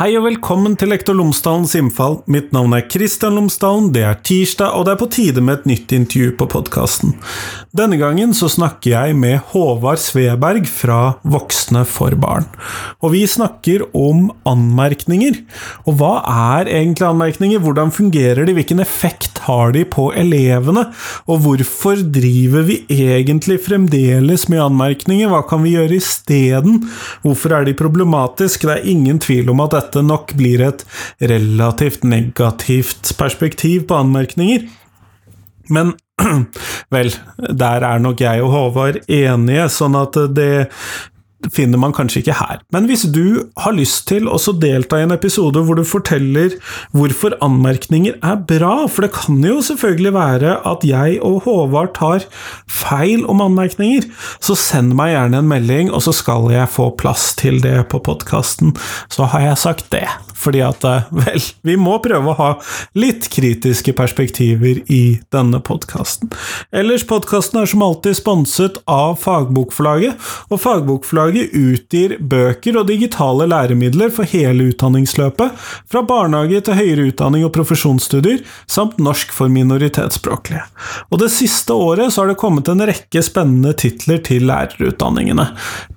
Hei og velkommen til Lektor Lomsdalens innfall. Mitt navn er Kristian Lomsdalen, det er tirsdag, og det er på tide med et nytt intervju på podkasten. Denne gangen så snakker jeg med Håvard Sveberg fra Voksne for barn. Og vi snakker om anmerkninger. Og hva er egentlig anmerkninger? Hvordan fungerer de? Hvilken effekt har de på elevene? Og hvorfor driver vi egentlig fremdeles med anmerkninger? Hva kan vi gjøre isteden? Hvorfor er de problematiske? Det er ingen tvil om at dette dette nok blir et relativt negativt perspektiv på anmerkninger. Men vel, der er nok jeg og Håvard enige, sånn at det finner man kanskje ikke her. Men hvis du har lyst til å delta i en episode hvor du forteller hvorfor anmerkninger er bra, for det kan jo selvfølgelig være at jeg og Håvard tar feil om anmerkninger, så send meg gjerne en melding, og så skal jeg få plass til det på podkasten. Så har jeg sagt det. Fordi at, eh, vel, vi må prøve å ha litt kritiske perspektiver i denne podkasten. Ellers, podkasten er som alltid sponset av Fagbokforlaget, og Fagbokforlaget utgir bøker og digitale læremidler for hele utdanningsløpet, fra barnehage til høyere utdanning og profesjonsstudier, samt norsk for minoritetsspråklige. Og det siste året så har det kommet en rekke spennende titler til lærerutdanningene.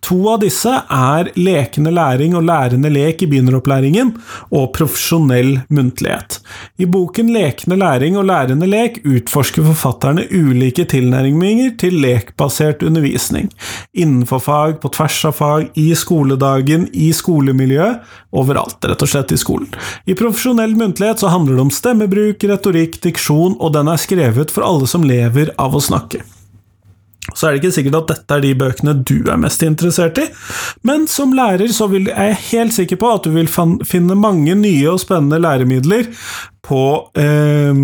To av disse er Lekende læring og lærende lek i begynneropplæringen, og profesjonell muntlighet. I boken Lekende læring og lærende lek utforsker forfatterne ulike tilnærminger til lekbasert undervisning. Innenfor fag, på tvers av fag, i skoledagen, i skolemiljøet, overalt, rett og slett i skolen. I profesjonell muntlighet så handler det om stemmebruk, retorikk, diksjon, og den er skrevet for alle som lever av å snakke så er det ikke sikkert at dette er de bøkene du er mest interessert i, men som lærer så er jeg helt sikker på at du vil finne mange nye og spennende læremidler på eh,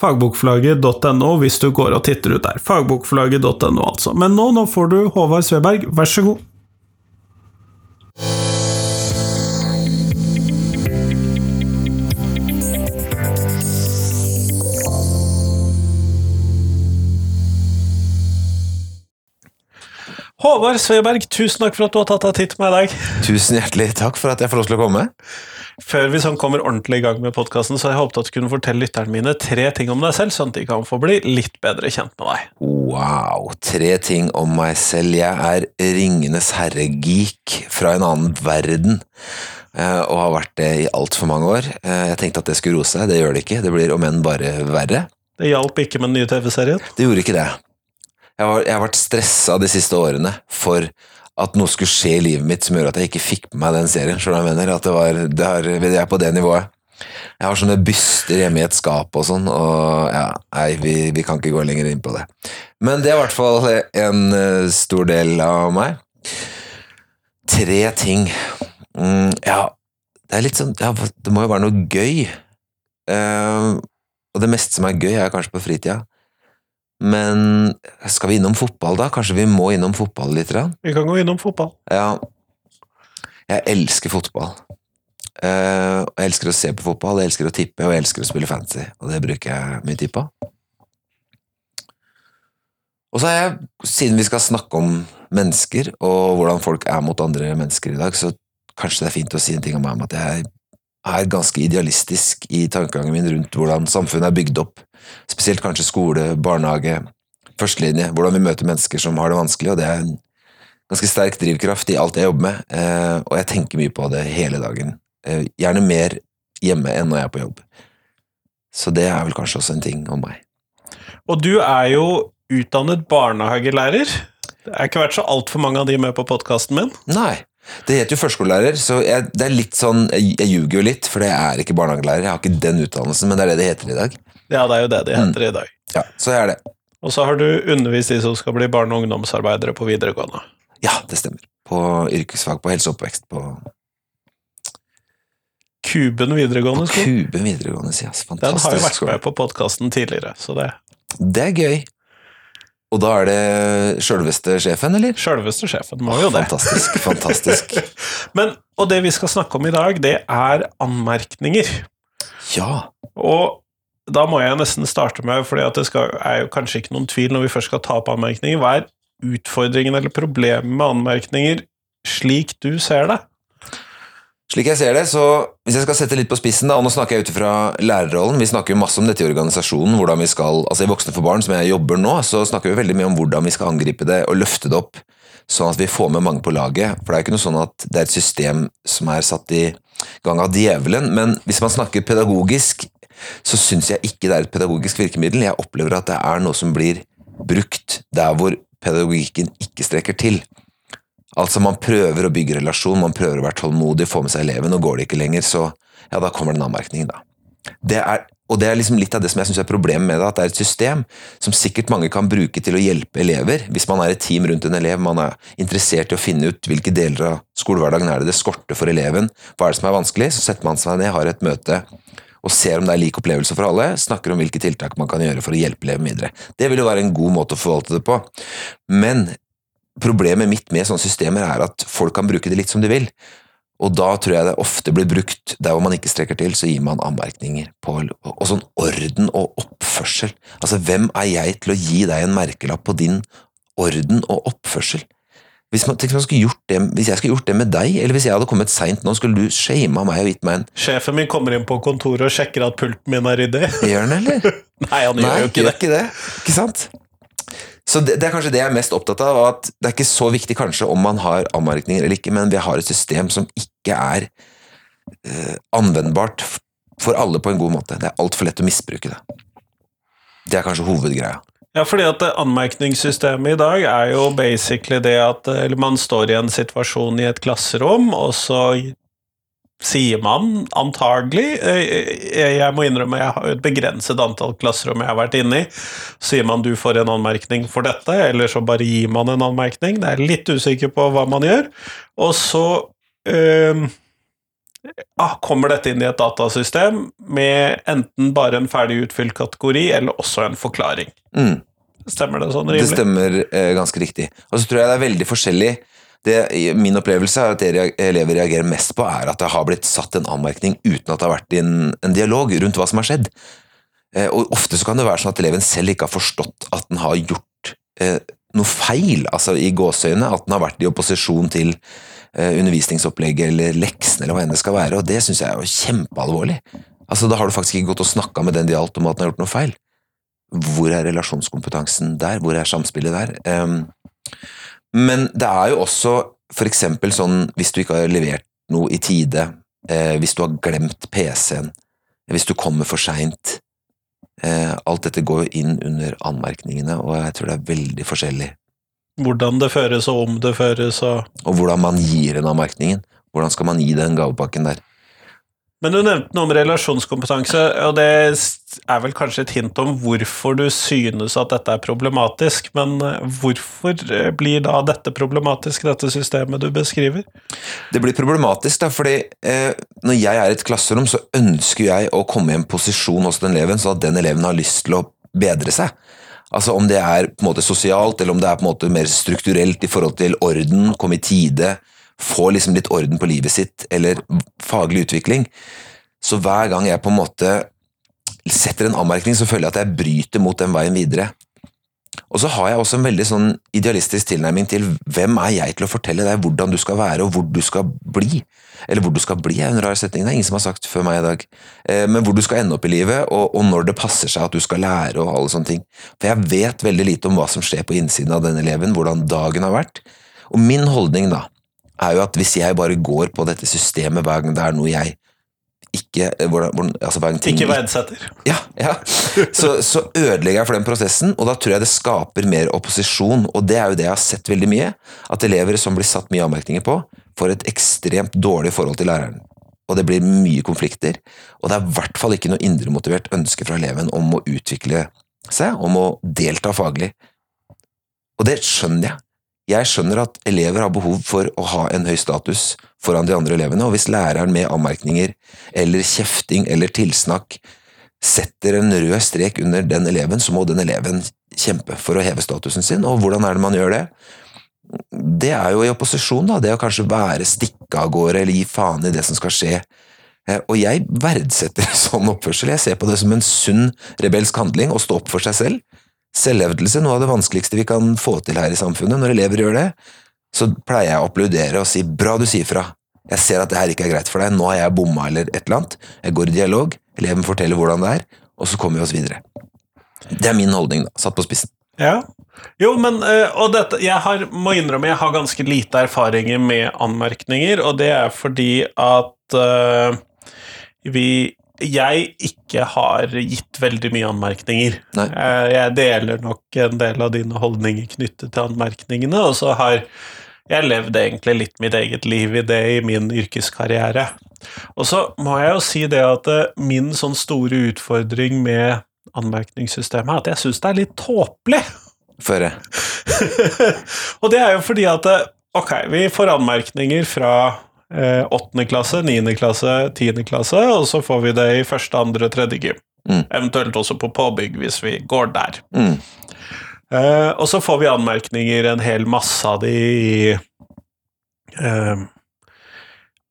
fagbokforlaget.no hvis du går og titter ut der. Fagbokforlaget.no, altså. Men nå, nå får du Håvard Sveberg, vær så god. Håvard Sveberg, tusen takk for at du har tatt deg tid til meg i dag. Tusen hjertelig takk for at jeg får lov til å komme. Før vi sånn kommer ordentlig i gang med podkasten, så har jeg håpet at du kunne fortelle lytterne mine tre ting om deg selv, sånn at de kan få bli litt bedre kjent med deg. Wow, tre ting om meg selv. Jeg er Ringenes herre-geek fra en annen verden. Eh, og har vært det i altfor mange år. Eh, jeg tenkte at det skulle roe seg, det gjør det ikke. Det blir om enn bare verre. Det hjalp ikke med den nye TV-serien? Det gjorde ikke det. Jeg, har, jeg har vært stressa de siste årene for at noe skulle skje i livet mitt som gjør at jeg ikke fikk med meg den serien. Skjønner jeg mener? At det var, det har, jeg er på det nivået. Jeg har sånne byster hjemme i et skap og sånn, og ja, nei, vi, vi, kan ikke gå lenger inn på det. Men det er i hvert fall en uh, stor del av meg. Tre ting. Mm, ja, det er litt sånn ja, Det må jo være noe gøy. Uh, og det meste som er gøy, er kanskje på fritida. Men skal vi innom fotball, da? Kanskje vi må innom fotball litt? Da? Vi kan gå innom fotball. Ja. Jeg elsker fotball. Uh, jeg elsker å se på fotball, jeg elsker å tippe, og jeg elsker å spille fancy. Og det bruker jeg mye tid på. Og så er jeg, siden vi skal snakke om mennesker, og hvordan folk er mot andre mennesker i dag, så kanskje det er fint å si en ting om meg om at jeg er ganske idealistisk i tankegangen min rundt hvordan samfunnet er bygd opp. Spesielt kanskje skole, barnehage, førstelinje, hvordan vi møter mennesker som har det vanskelig, og det er en ganske sterk drivkraft i alt jeg jobber med, eh, og jeg tenker mye på det hele dagen. Eh, gjerne mer hjemme enn når jeg er på jobb. Så det er vel kanskje også en ting om meg. Og du er jo utdannet barnehagelærer. Det er ikke vært så altfor mange av de med på podkasten min. Nei. Det heter jo førskolelærer, så jeg, det er litt sånn, jeg, jeg ljuger jo litt, for jeg er ikke barnehagelærer. Jeg har ikke den utdannelsen, men det er det det heter i dag. Ja, det er jo det de heter mm. i dag. Ja, så er det. Og så har du undervist de som skal bli barne- og ungdomsarbeidere på videregående. Ja, det stemmer. På yrkesfag på helse og oppvekst på Kuben videregående skole. Kuben videregående, ja. Fantastisk. Den har jo vært med på podkasten tidligere, så det Det er gøy. Og da er det sjølveste sjefen, eller? Sjølveste sjefen må jo det. Fantastisk. fantastisk. Men, og det vi skal snakke om i dag, det er anmerkninger. Ja. Og da må jeg nesten starte med, for det skal, er jo kanskje ikke noen tvil når vi først skal ta opp anmerkninger, hva er utfordringen eller problemet med anmerkninger slik du ser det? Slik jeg ser det, så hvis jeg skal sette litt på spissen, da, og nå snakker jeg ut fra lærerrollen, vi snakker jo masse om dette i organisasjonen, hvordan vi skal, altså i Voksne for barn, som jeg jobber nå, så snakker vi veldig mye om hvordan vi skal angripe det og løfte det opp, sånn at vi får med mange på laget. For det er jo ikke noe sånn at det er et system som er satt i gang av djevelen, men hvis man snakker pedagogisk, så syns jeg ikke det er et pedagogisk virkemiddel. Jeg opplever at det er noe som blir brukt der hvor pedagogikken ikke strekker til. Altså Man prøver å bygge relasjon, man prøver å være tålmodig, få med seg eleven, og går det ikke lenger, så ja, da kommer den anmerkningen, da. Det er, og det er liksom litt av det som jeg syns er problemet med det, at det er et system som sikkert mange kan bruke til å hjelpe elever. Hvis man er et team rundt en elev, man er interessert i å finne ut hvilke deler av skolehverdagen er det det skorter for eleven, hva er det som er vanskelig, så setter man seg ned, har et møte og ser om det er lik opplevelse for alle, snakker om hvilke tiltak man kan gjøre for å hjelpe eleven videre. Det vil jo være en god måte å forvalte det på. Men Problemet mitt med sånne systemer er at folk kan bruke det litt som de vil. Og da tror jeg det ofte blir brukt der hvor man ikke strekker til, så gir man anmerkninger på og sånn orden og oppførsel. Altså, hvem er jeg til å gi deg en merkelapp på din orden og oppførsel? Hvis, man, man det, hvis, jeg skulle gjort det med deg, eller hvis jeg hadde kommet seint nå, skulle du shama meg og gitt meg en Sjefen min kommer inn på kontoret og sjekker at pulten min er ryddig. Gjør han eller? Nei, han gjør jo ikke det. Ikke det. Ikke sant? Så det, det, er kanskje det jeg er mest opptatt av, at det er ikke så viktig kanskje om man har anmerkninger eller ikke, men vi har et system som ikke er uh, anvendbart for alle på en god måte. Det er altfor lett å misbruke det. Det er kanskje hovedgreia. Ja, fordi at anmerkningssystemet i dag er jo basically det at man står i en situasjon i et klasserom, og så sier man antagelig eh, Jeg må innrømme jeg har et begrenset antall klasserom jeg har vært inne i. Sier man du får en anmerkning for dette, eller så bare gir man en anmerkning. Det er litt usikker på hva man gjør. Og så øh, ah, kommer dette inn i et datasystem med enten bare en ferdig utfylt kategori, eller også en forklaring. Mm. Stemmer det sånn rimelig? Det stemmer eh, ganske riktig. Og så tror jeg det er veldig forskjellig det, min opplevelse er at det elever reagerer mest på, er at det har blitt satt en anmerkning uten at det har vært en, en dialog rundt hva som har skjedd. Eh, og Ofte så kan det være sånn at eleven selv ikke har forstått at den har gjort eh, noe feil, altså i gåseøyne, at den har vært i opposisjon til undervisningsopplegget eller leksen eller hva enn det skal være, og det syns jeg er jo kjempealvorlig. Altså, Da har du faktisk ikke gått og snakka med den det gjaldt om at den har gjort noe feil. Hvor er relasjonskompetansen der? Hvor er samspillet der? Um, men det er jo også for eksempel sånn hvis du ikke har levert noe i tide, eh, hvis du har glemt PC-en, hvis du kommer for seint eh, Alt dette går jo inn under anmerkningene, og jeg tror det er veldig forskjellig. Hvordan det føres, og om det føres, og Og hvordan man gir den anmerkningen. Hvordan skal man gi den gavepakken der? Men du nevnte noe om relasjonskompetanse, og det er vel kanskje et hint om hvorfor du synes at dette er problematisk, men eh, hvorfor eh, blir da dette problematisk, dette systemet du beskriver? Det blir problematisk da, fordi eh, når jeg er i et klasserom, så ønsker jeg å komme i en posisjon hos den eleven, sånn at den eleven har lyst til å bedre seg. Altså Om det er på en måte sosialt, eller om det er på en måte mer strukturelt i forhold til orden, komme i tide, få liksom litt orden på livet sitt, eller faglig utvikling. Så hver gang jeg på en måte setter en anmerkning, så føler jeg at jeg bryter mot den veien videre. Og så har jeg også en veldig sånn idealistisk tilnærming til hvem er jeg til å fortelle deg hvordan du skal være og hvor du skal bli. Eller hvor du skal bli, er en rar setning, det er ingen som har sagt før meg i dag. Eh, men hvor du skal ende opp i livet, og, når det passer seg at du skal lære og alle sånne ting. For jeg vet veldig lite om hva som skjer på innsiden av den eleven, hvordan dagen har vært. Og min holdning da, er jo at hvis jeg bare går på dette systemet hver gang det er noe jeg ikke eh, hvordan, hvordan, altså ting, Ikke verdsetter. Ja, ja. Så, så, ødelegger jeg for den prosessen, og da tror jeg det skaper mer opposisjon. Og det er jo det jeg har sett veldig mye, at elever som blir satt mye anmerkninger på, får et ekstremt dårlig forhold til læreren. Og det blir mye konflikter. Og det er i hvert fall ikke noe indremotivert ønske fra eleven om å utvikle seg, om å delta faglig. Og det skjønner jeg. Jeg skjønner at elever har behov for å ha en høy status foran de andre elevene, og hvis læreren med anmerkninger eller kjefting eller tilsnakk setter en rød strek under den eleven, så må den eleven kjempe for å heve statusen sin, og hvordan er det man gjør det? Det er jo i opposisjon, da, det å kanskje være stikke av gårde eller gi faen i det som skal skje. Eh, og jeg verdsetter sånn oppførsel, jeg ser på det som en sunn rebelsk handling å stå opp for seg selv Selvhevdelse, noe av det vanskeligste vi kan få til her i samfunnet. Når elever gjør det, så pleier jeg å applaudere og si 'bra du sier fra'. Jeg ser at det her ikke er greit for deg. Nå har jeg bomma eller et eller annet. Jeg går i dialog. Eleven forteller hvordan det er, og så kommer vi oss videre. Det er min holdning, da. Satt på spissen. Ja. Jo, men eh, Og dette Jeg har, må innrømme jeg har ganske lite erfaringer med anmerkninger, og det er fordi at uh, vi jeg ikke har gitt veldig mye anmerkninger. Nei. Eh, Jeg deler nok en del av dine holdninger knyttet til anmerkningene, og så har jeg levd egentlig litt mitt eget liv i det i min yrkeskarriere. Og så må jeg jo si det at eh, min sånn store utfordring med anmerkningssystemet er at jeg syns det er litt tåpelig. Før jeg. og det er jo fordi at eh, Ok, vi får anmerkninger fra åttende klasse, niende klasse, tiende klasse, og så får vi det i første, andre, tredje gym. Mm. Eventuelt også på påbygg, hvis vi går der. Mm. Eh, og så får vi anmerkninger, en hel masse av de i eh,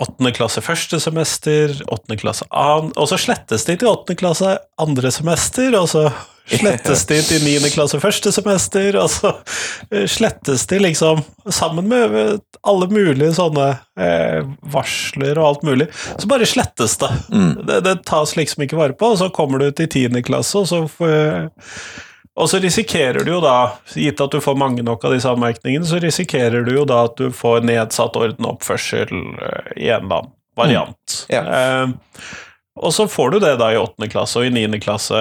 åttende klasse første semester, åttende klasse annen Og så slettes de til åttende klasse andre semester, og så slettes de til niende klasse første semester, og så eh, slettes de liksom sammen med eh, alle mulige sånne eh, varsler og alt mulig. Så bare slettes det. Mm. det. Det tas liksom ikke vare på, og så kommer du til tiende klasse, og så og så risikerer du jo da, gitt at du får mange nok av disse anmerkningene, så risikerer du jo da at du får nedsatt orden og oppførsel eh, i en eller annen variant. Ja. Eh, og så får du det da i åttende klasse og i niende klasse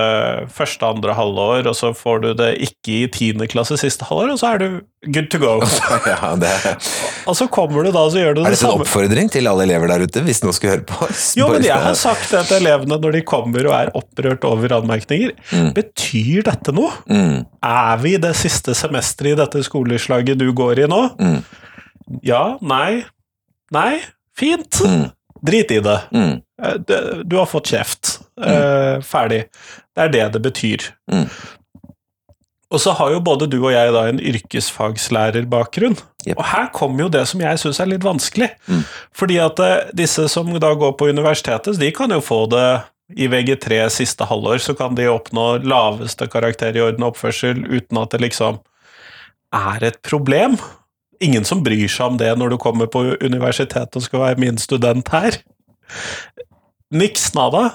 første, andre halvår, og så får du det ikke i tiende klasse siste halvår, og så er du good to go. ja, det Og så kommer du da, så gjør du det samme. Er det dette en oppfordring til alle elever der ute, hvis noen skulle høre på? Jo, men jeg har sagt det til elevene når de kommer og er opprørt over anmerkninger. Mm. Betyr dette noe? mm, Er vi i det siste semesteret i dette skoleslaget du går i nå? mm, Ja, nei, nei, fint. mm, Drit i det. mm, Du har fått kjeft. Eh, ferdig. Det er det det betyr. Mm. Og så har jo både du og jeg da en yrkesfagslærerbakgrunn. Yep. Og her kommer jo det som jeg syns er litt vanskelig. Mm. Fordi at eh, disse som da går på universitetet, de kan jo få det i VG3 siste halvår, så kan de oppnå laveste karakter i orden og oppførsel uten at det liksom er et problem. Ingen som bryr seg om det når du kommer på universitetet og skal være min student her. Niks nada.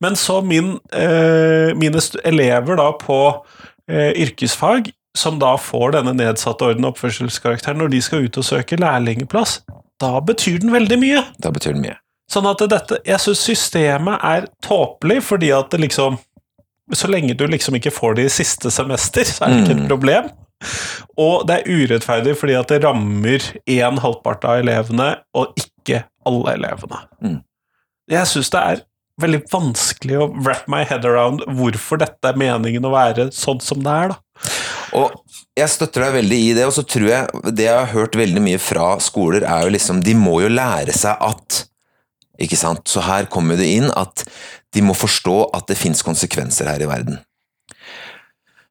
Men så min, eh, mine elever da på eh, yrkesfag, som da får denne nedsatte orden- og oppførselskarakteren når de skal ut og søke lærlingeplass, da betyr den veldig mye. Da betyr den mye. Sånn at dette, jeg syns systemet er tåpelig, fordi at det liksom Så lenge du liksom ikke får det i siste semester, så er det ikke et Mm. problem. Og det er urettferdig fordi at det rammer én halvpart av elevene, og ikke alle elevene. Mm. Jeg syns det er veldig vanskelig å wrap my head around hvorfor dette er meningen å være sånn som det er, da. Og jeg støtter deg veldig i det, og så tror jeg det jeg har hørt veldig mye fra skoler, er jo liksom De må jo lære seg at Ikke sant? Så her kommer det inn at de må forstå at det fins konsekvenser her i verden.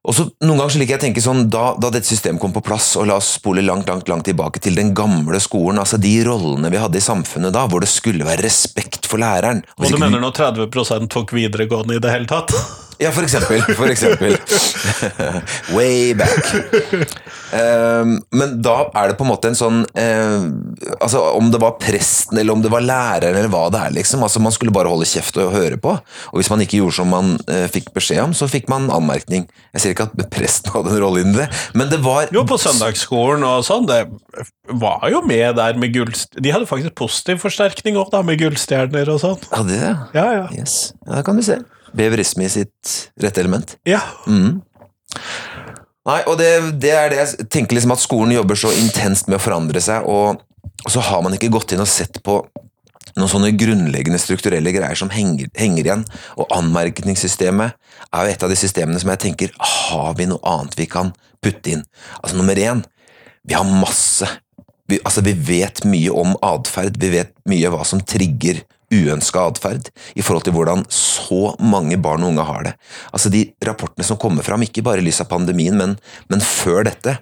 Og så Noen ganger så liker jeg å tenke sånn, da, da dette systemet kom på plass, og la oss spole langt langt, langt tilbake til den gamle skolen, altså de rollene vi hadde i samfunnet da, hvor det skulle være respekt for læreren Og Hvis du mener når 30 tok videregående i det hele tatt? Ja, for eksempel. For eksempel. Way back. Um, men da er det på en måte en sånn eh, Altså Om det var presten eller om det var læreren eller hva det er, liksom. Altså Man skulle bare holde kjeft og høre på. Og hvis man ikke gjorde som man uh, fikk beskjed om, så fikk man anmerkning. Jeg sier ikke at presten hadde en rolle inni det, men det var Jo, på søndagsskolen og sånn, det var jo med der med gull... De hadde faktisk positiv forsterkning òg, da, med gullstjerner og sånn. Hadde de det? Ja, ja. Yes. Ja, det kan du se. Beverisme i sitt rette element. ja. Mm. Nei, og det, det er det jeg tenker liksom at skolen jobber så intenst med å forandre seg, og, og så har man ikke gått inn og sett på noen sånne grunnleggende strukturelle greier som henger, henger igjen, og anmerkningssystemet er jo et av de systemene som jeg tenker, har vi noe annet vi kan putte inn? Altså nummer én, vi har masse, vi, altså vi vet mye om adferd, vi vet mye hva som trigger uønska atferd, i forhold til hvordan så mange barn og unge har det. Altså De rapportene som kommer fram, ikke bare i lys av pandemien, men, men før dette,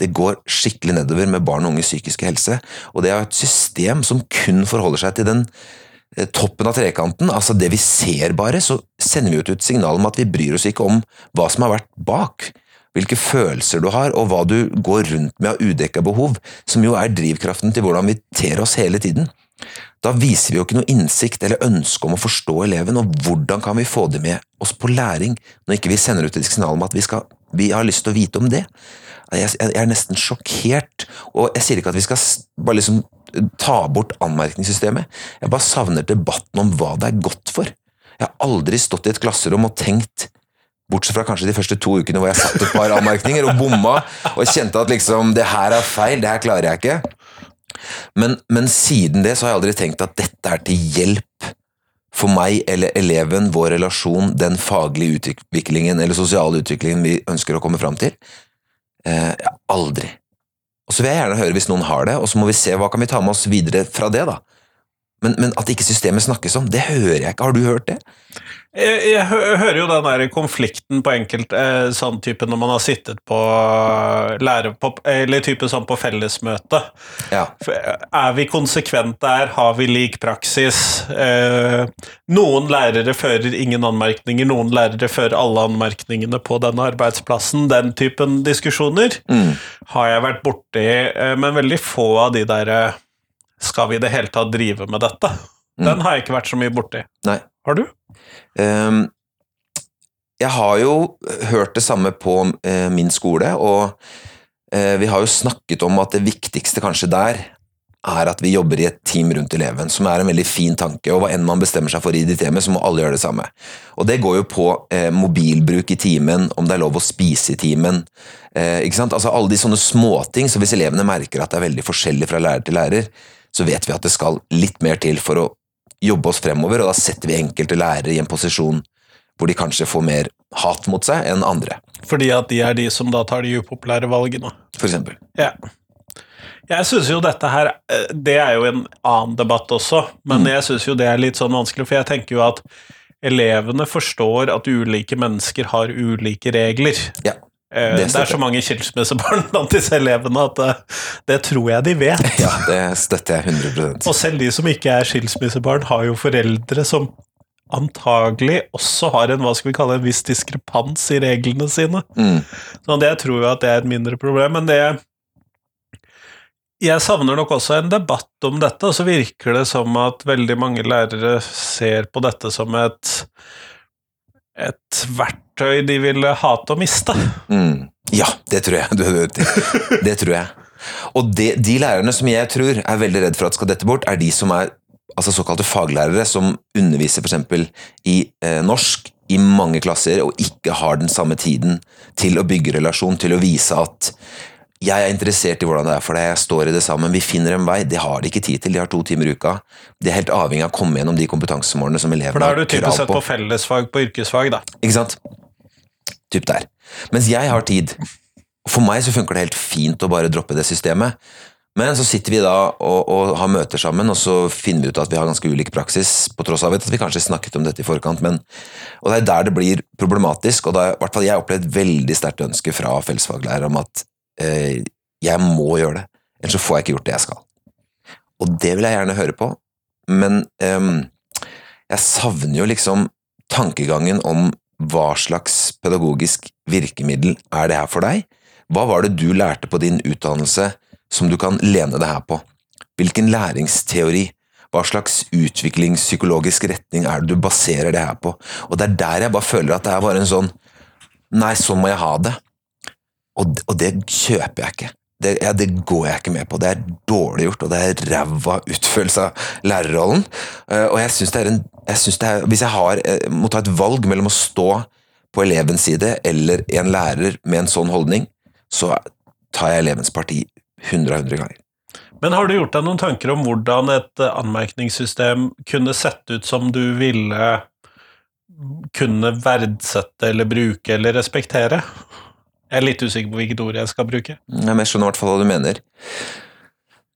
det går skikkelig nedover med barn og unges psykiske helse. Og det er et system som kun forholder seg til den eh, toppen av trekanten, altså det vi ser bare, så sender vi ut et signal om at vi bryr oss ikke om hva som har vært bak. Hvilke følelser du har, og hva du går rundt med av udekka behov, som jo er drivkraften til hvordan vi ter oss hele tiden. Da viser vi jo ikke noe innsikt eller ønske om å forstå eleven, og hvordan kan vi få det med oss på læring når ikke vi sender ut et signal om at vi, skal, vi har lyst til å vite om det? Jeg, jeg er nesten sjokkert, og jeg sier ikke at vi skal bare liksom ta bort anmerkningssystemet, jeg bare savner debatten om hva det er godt for. Jeg har aldri stått i et klasserom og tenkt Bortsett fra kanskje de første to ukene hvor jeg satte et par anmerkninger og bomma og kjente at liksom, det her er feil, det her klarer jeg ikke. Men, men, siden det så har jeg aldri tenkt at dette er til hjelp for meg eller eleven, vår relasjon, den faglige utviklingen eller sosiale utviklingen vi ønsker å komme fram til. Eh, aldri. Og Så vil jeg gjerne høre hvis noen har det, og så må vi se hva kan vi ta med oss videre fra det. da. Men, men at ikke systemet snakkes om, det hører jeg ikke. Har du hørt det? Jeg, jeg, hører jo den der konflikten på enkelt eh, sånn type når man har sittet på lærepop, Eller type sånn på fellesmøte. Ja. Er vi konsekvent der? Har vi lik praksis? Eh, noen lærere fører ingen anmerkninger, noen lærere fører alle anmerkningene på denne arbeidsplassen. Den typen diskusjoner mm. har jeg vært borti, eh, men veldig få av de derre Skal vi i det hele tatt drive med dette? Mm. Den har jeg ikke vært så mye borti. Nei. Har du? Um, jeg har jo hørt det samme på uh, min skole, og uh, vi har jo snakket om at det viktigste kanskje der er at vi jobber i et team rundt eleven, som er en veldig fin tanke. Og hva enn man bestemmer seg for i de hjemme, så må alle gjøre det samme. Og det går jo på eh, mobilbruk i timen, om det er lov å spise i timen. Eh, ikke sant? Altså Alle de sånne småting. Så hvis elevene merker at det er veldig forskjellig fra lærer til lærer, så vet vi at det skal litt mer til for å jobbe oss fremover, og da setter vi enkelte lærere i en posisjon hvor de kanskje får mer hat mot seg enn andre. Fordi at de er de som da tar de upopulære valgene? For eksempel. Ja. Jeg syns jo dette her eh, Det er jo en annen debatt også, men mm. jeg syns jo det er litt sånn vanskelig, for jeg tenker jo at elevene forstår at ulike mennesker har ulike regler. Ja. Eh, det, det, er så mange skilsmissebarn blant disse elevene at det, eh, det, tror jeg de vet. Ja, det støtter jeg 100% Og selv de som ikke er skilsmissebarn, har jo foreldre som antagelig også har en hva skal vi kalle en viss diskrepans i reglene sine. Mm. Så det tror jeg at det er et mindre problem. Men det Jeg savner nok også en debatt om dette, og så virker det som at veldig mange lærere ser på dette som et et verktøy de ville hate å miste. Mm. Ja, det tror jeg. Det, det tror jeg. Og de, de lærerne som jeg tror er veldig redd for at skal dette bort, er de som er altså såkalte faglærere, som underviser f.eks. i eh, norsk i mange klasser og ikke har den samme tiden til å bygge relasjon, til å vise at jeg er interessert i hvordan det er for deg, jeg står i det sammen, vi finner en vei. Det har de ikke tid til, de har to timer i uka. De er helt avhengig av å komme gjennom de kompetansemålene som elevene har krav på. For da har du typisk sett på fellesfag på yrkesfag, da. Ikke sant. Typ der. Mens jeg har tid. For meg så funker det helt fint å bare droppe det systemet. Men så sitter vi da og, og, har møter sammen, og så finner vi ut at vi har ganske ulik praksis, på tross av at vi kanskje snakket om dette i forkant. Men, og det er der det blir problematisk, og da i hvert fall jeg opplevd veldig sterkt ønske fra fellesfaglærer om at jeg må gjøre det, ellers så får jeg ikke gjort det jeg skal. Og det vil jeg gjerne høre på, men eh, jeg savner jo liksom tankegangen om hva slags pedagogisk virkemiddel er det her for deg? Hva var det du lærte på din utdannelse som du kan lene deg her på? Hvilken læringsteori? Hva slags utviklingspsykologisk retning er det du baserer det her på? Og det er der jeg bare føler at det er bare en sånn Nei, sånn må jeg ha det. Og, og det kjøper jeg ikke. Det, ja, det, går jeg ikke med på. Det er dårlig gjort, og det er ræva utførelse av lærerrollen. Uh, og jeg synes det er en jeg synes det er, Hvis jeg har, jeg må ta et valg mellom å stå på elevens side eller en lærer med en sånn holdning, så tar jeg elevens parti 100 av 100 ganger. Men har du gjort deg noen tanker om hvordan et uh, anmerkningssystem kunne sett ut som du ville kunne verdsette eller bruke eller respektere? Jeg er litt usikker på hvilket ord jeg skal bruke. Jeg skjønner i hvert fall hva du mener.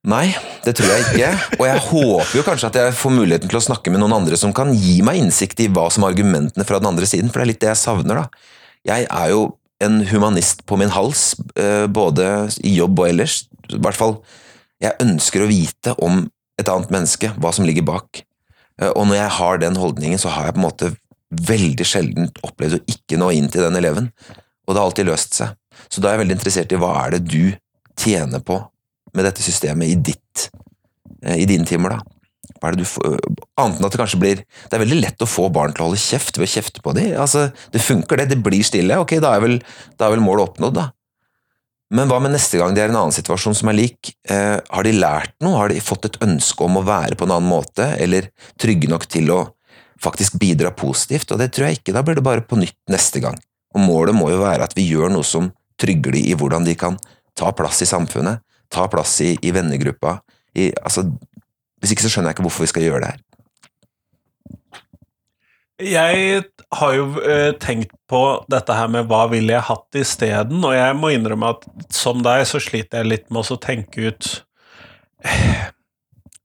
Nei, det tror jeg ikke. Og jeg håper jo kanskje at jeg får muligheten til å snakke med noen andre som kan gi meg innsikt i hva som er argumentene fra den andre siden, for det er litt det jeg savner, da. Jeg er jo en humanist på min hals, eh, både i jobb og ellers. I hvert fall, jeg ønsker å vite om et annet menneske, hva som ligger bak. Eh, og når jeg har den holdningen, så har jeg på en måte veldig sjelden opplevd å ikke nå inn til den eleven og det har alltid løst seg. Så da er jeg veldig interessert i hva er det du tjener på med dette systemet i ditt, eh, i dine timer, da. hva er det du får, Annet enn at det kanskje blir Det er veldig lett å få barn til å holde kjeft ved å kjefte på dem. Altså, det funker, det. Det blir stille. Ok, da er vel, vel målet oppnådd, da. Men hva med neste gang de er i en annen situasjon som er lik? Eh, har de lært noe? Har de fått et ønske om å være på en annen måte, eller trygge nok til å faktisk bidra positivt? Og det tror jeg ikke. Da blir det bare på nytt neste gang. Og målet må jo være at vi gjør noe som trygger de i hvordan de kan ta plass i samfunnet, ta plass i, i vennegruppa. I, altså, hvis ikke så skjønner jeg ikke hvorfor vi skal gjøre det her. Jeg har jo eh, tenkt på dette her med hva ville jeg hatt isteden, og jeg må innrømme at som deg så sliter jeg litt med å tenke ut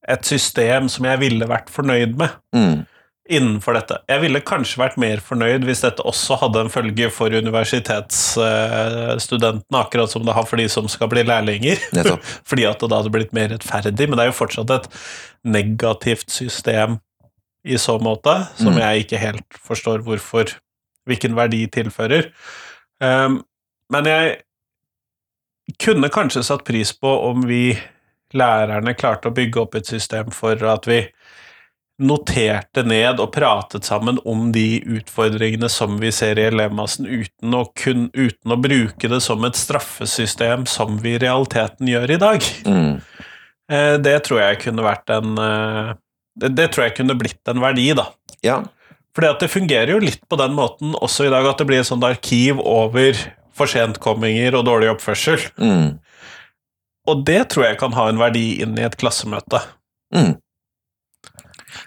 et system som jeg ville vært fornøyd med Mm. Innenfor dette. Jeg ville kanskje vært mer fornøyd hvis dette også hadde en følge for universitetsstudentene, akkurat som det har for de som skal bli lærlinger. Fordi at det da hadde blitt mer rettferdig, men det er jo fortsatt et negativt system i så måte, som Mm. jeg ikke helt forstår hvorfor, hvilken verdi tilfører. Um, men jeg kunne kanskje satt pris på om vi lærerne klarte å bygge opp et system for at vi noterte ned og pratet sammen om de utfordringene som vi ser i elemasen uten å, kun, uten å bruke det som et straffesystem som vi i realiteten gjør i dag. Mm. Eh, Det tror jeg kunne vært en eh, Det, det tror jeg kunne blitt en verdi, da. Ja. Fordi at det fungerer jo litt på den måten også i dag, at det blir et sånt arkiv over forsentkomminger og dårlig oppførsel. Mm. Og det tror jeg kan ha en verdi inn i et klassemøte. Mm.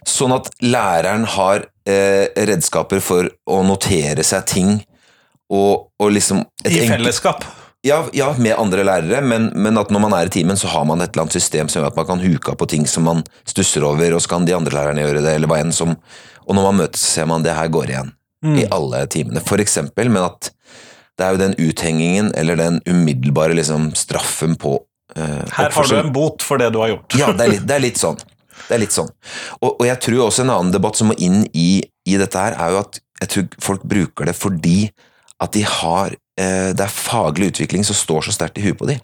Sånn at læreren har eh, redskaper for å notere seg ting og, og liksom et I fellesskap. Ja, ja, med andre lærere, men, men at når man er i timen, så har man et eller annet system som gjør at man kan huke av på ting som man stusser over, og så kan de andre lærerne gjøre det, eller hva enn som Og når man møtes, så ser man det her går igjen Mm. i alle timene. For eksempel, men at det er jo den uthengingen, eller den umiddelbare liksom, straffen på eh, Her har du en bot for det du har gjort. Ja, det er litt, det er litt sånn. Det er litt sånn. Og, og jeg tror også en annen debatt som må inn i, i dette her, er jo at jeg tror folk bruker det fordi at de har eh, Det er faglig utvikling som står så sterkt i huet på dem.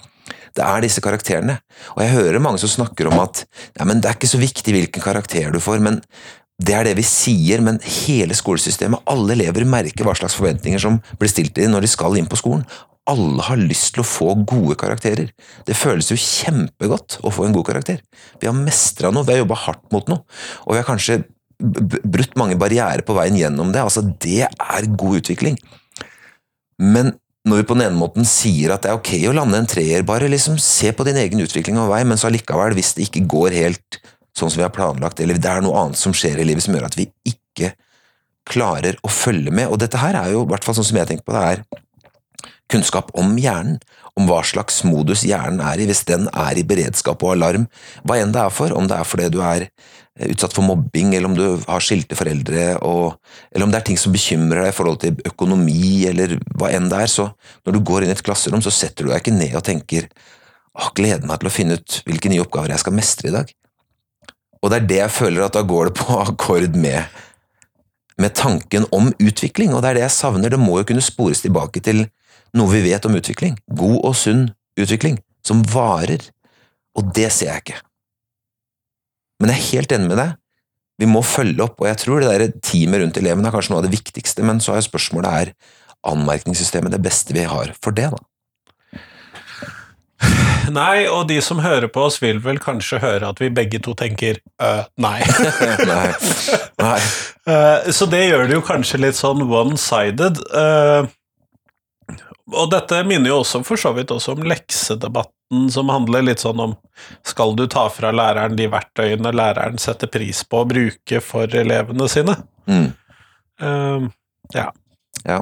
Det er disse karakterene. Og jeg hører mange som snakker om at ja, men det er ikke så viktig hvilken karakter du får, men det er det vi sier, men hele skolesystemet, alle elever merker hva slags forventninger som blir stilt til dem når de skal inn på skolen. Alle har lyst til å få gode karakterer. Det føles jo kjempegodt å få en god karakter. Vi har mestra noe, vi har jobba hardt mot noe, og vi har kanskje brutt mange barrierer på veien gjennom det. Altså, det er god utvikling. Men når vi på den ene måten sier at det er ok å lande en treer, bare liksom se på din egen utvikling og vei, men så allikevel, hvis det ikke går helt sånn som vi har planlagt, eller det er noe annet som skjer i livet som gjør at vi ikke klarer å følge med, og dette her er jo, i hvert fall sånn som jeg tenker på det, er kunnskap om hjernen, om hva slags modus hjernen er i, hvis den er i beredskap og alarm, hva enn det er for, om det er fordi du er eh, utsatt for mobbing, eller om du har skilte foreldre, og, eller om det er ting som bekymrer deg i forhold til økonomi, eller hva enn det er, så når du går inn i et klasserom, så setter du deg ikke ned og tenker åh, gleder meg til å finne ut hvilke nye oppgaver jeg skal mestre i dag. Og det er det jeg føler at da går det på akkord med, med tanken om utvikling, og det er det jeg savner. Det må jo kunne spores tilbake til noe vi vet om utvikling. God og sunn utvikling, som varer. Og det ser jeg ikke. Men jeg er helt enig med deg. Vi må følge opp, og jeg tror det der teamet rundt eleven er kanskje noe av det viktigste, men så er spørsmålet er anmerkningssystemet det beste vi har for det, da? Nei, og de som hører på oss, vil vel kanskje høre at vi begge to tenker øh, nei. Nei. Nei. Eh, så det gjør det jo kanskje litt sånn one-sided. eh, og dette minner jo også for så vidt også om leksedebatten, som handler litt sånn om skal du ta fra læreren de verktøyene læreren setter pris på å bruke for elevene sine? Mm. Uh, Ja,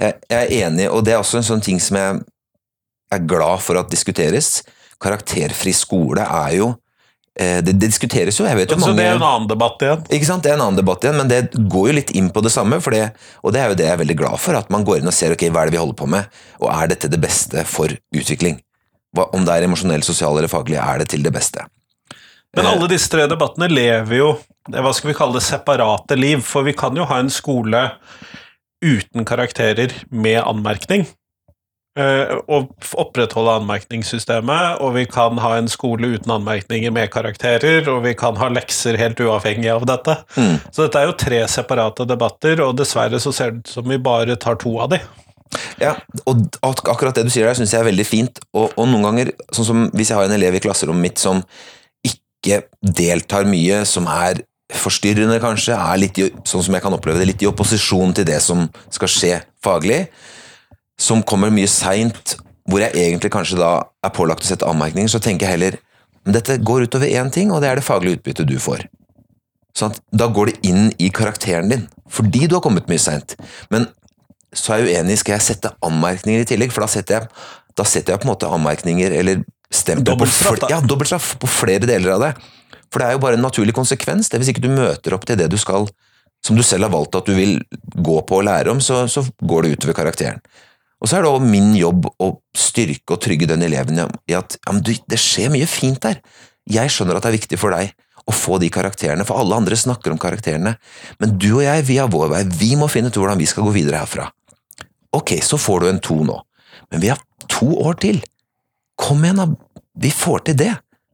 jeg, jeg er enig, og det er også en sånn ting som jeg er glad for at diskuteres. Karakterfri skole er jo Det, det diskuteres jo, jeg vet jo så mange det er en annen debatt igjen. Ikke sant, Det er en annen debatt igjen, men det går jo litt inn på det samme. For det, og det er jo det jeg er veldig glad for, at man går inn og ser ok, hva er det vi holder på med, og er dette det beste for utvikling? Hva, om det er emosjonell, sosial eller faglig, er det til det beste? Men Eh. alle disse tre debattene lever jo hva skal vi kalle det, separate liv, for vi kan jo ha en skole uten karakterer med anmerkning. Eh, å opprettholde anmerkningssystemet, og vi kan ha en skole uten anmerkninger med karakterer, og vi kan ha lekser helt uavhengig av dette. Mm. Så dette er jo tre separate debatter, og dessverre så ser det ut som vi bare tar to av de. Ja, og ak akkurat det du sier der, syns jeg er veldig fint. Og, og noen ganger, sånn som hvis jeg har en elev i klasserommet mitt som ikke deltar mye, som er forstyrrende kanskje, er litt i, sånn som jeg kan oppleve det, litt i opposisjon til det som skal skje faglig, som kommer mye seint, hvor jeg egentlig kanskje da er pålagt å sette anmerkninger, så tenker jeg heller men dette går utover én ting, og det er det faglige utbyttet du får. Sånn at da går det inn i karakteren din, fordi du har kommet mye seint. Men så er jeg uenig, skal jeg sette anmerkninger i tillegg? For da setter jeg, da setter jeg på en måte anmerkninger eller stempel på, ja, dobbeltstraff på flere deler av det. For det er jo bare en naturlig konsekvens. Det Hvis ikke du møter opp til det du skal, som du selv har valgt at du vil gå på og lære om, så, så går det utover karakteren. Og så er det også min jobb å styrke og trygge den eleven i at ja, du, det skjer mye fint der. Jeg skjønner at det er viktig for deg å få de karakterene, for alle andre snakker om karakterene. Men du og jeg, vi har vår vei. Vi må finne ut hvordan vi skal gå videre herfra. Ok, så får du en to nå, men vi har to år til. Kom igjen, da. Vi får til det.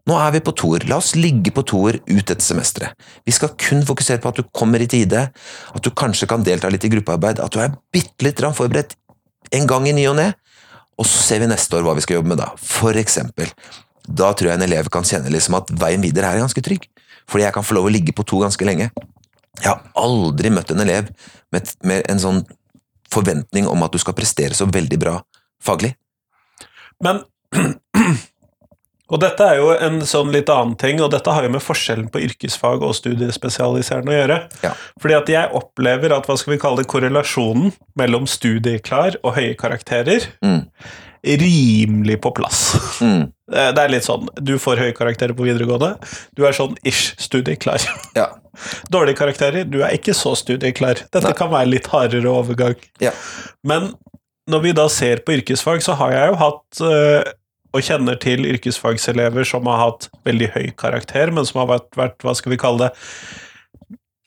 Nå er vi på toer. La oss ligge på toer ut dette semesteret. Vi skal kun fokusere på at du kommer i tide, at du kanskje kan delta litt i gruppearbeid, at du er bitte litt forberedt en gang i ny og ne, og så ser vi neste år hva vi skal jobbe med da. For eksempel. Da tror jeg en elev kan kjenne liksom at veien videre er ganske trygg, fordi jeg kan få lov å ligge på to ganske lenge. Jeg har aldri møtt en elev med, med en sånn forventning om at du skal prestere så veldig bra faglig. Men Og dette er jo en sånn litt annen ting, og dette har jo med forskjellen på yrkesfag og studiespesialiserende å gjøre. Ja. Fordi at jeg opplever at hva skal vi kalle det, korrelasjonen mellom studieklar og høye karakterer Mm. rimelig på plass. Mm. Det er litt sånn du får høye karakterer på videregående, du er sånn ish studieklar. Ja. Dårlige karakterer, du er ikke så studieklar. Dette Nei. kan være litt hardere overgang. Ja. Men når vi da ser på yrkesfag, så har jeg jo hatt øh, og kjenner til yrkesfagselever som har hatt veldig høy karakter, men som har vært, vært hva skal vi kalle det,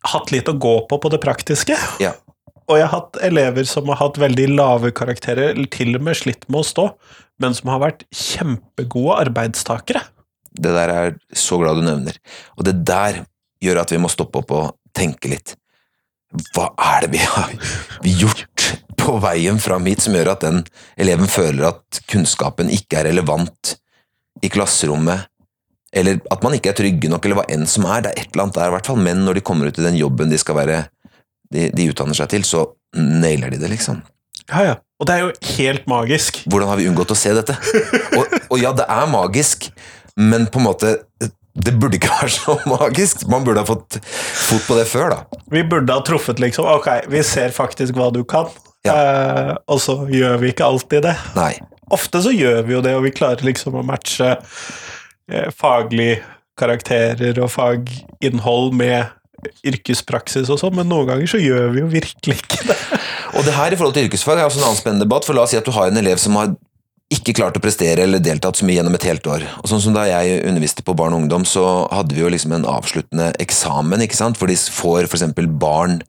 hatt litt å gå på på det praktiske. Ja. Og jeg har hatt elever som har hatt veldig lave karakterer, eller til og med slitt med å stå, men som har vært kjempegode arbeidstakere. Det der er så glad du nevner. Og det der gjør at vi må stoppe opp og tenke litt. Hva er det vi har gjort på veien fram hit som gjør at den eleven føler at kunnskapen ikke er relevant i klasserommet, eller at man ikke er trygge nok, eller hva enn som er. Det er et eller annet der, i hvert fall Men når de kommer ut i den jobben de skal være de, de utdanner seg til, så nailer de det, liksom. Ja, ja. Og det er jo helt magisk. Hvordan har vi unngått å se dette? Og, og ja, det er magisk, men på en måte Det burde ikke være så magisk. Man burde ha fått fot på det før, da. Vi burde ha truffet liksom Ok, vi ser faktisk hva du kan, eh, og så gjør vi ikke alltid det. Nei. Ofte så gjør vi jo det, og vi klarer liksom å matche eh, faglige karakterer og faginnhold med yrkespraksis og sånn, men noen ganger så gjør vi jo virkelig ikke det. Og det her i forhold til yrkesfag er også en annen spennende debatt, for la oss si at du har en elev som har ikke klart å prestere eller deltatt så mye gjennom et helt år. Og sånn som Da jeg underviste på barn og ungdom, så hadde vi jo liksom en avsluttende eksamen, ikke sant? hvor de får f.eks. barn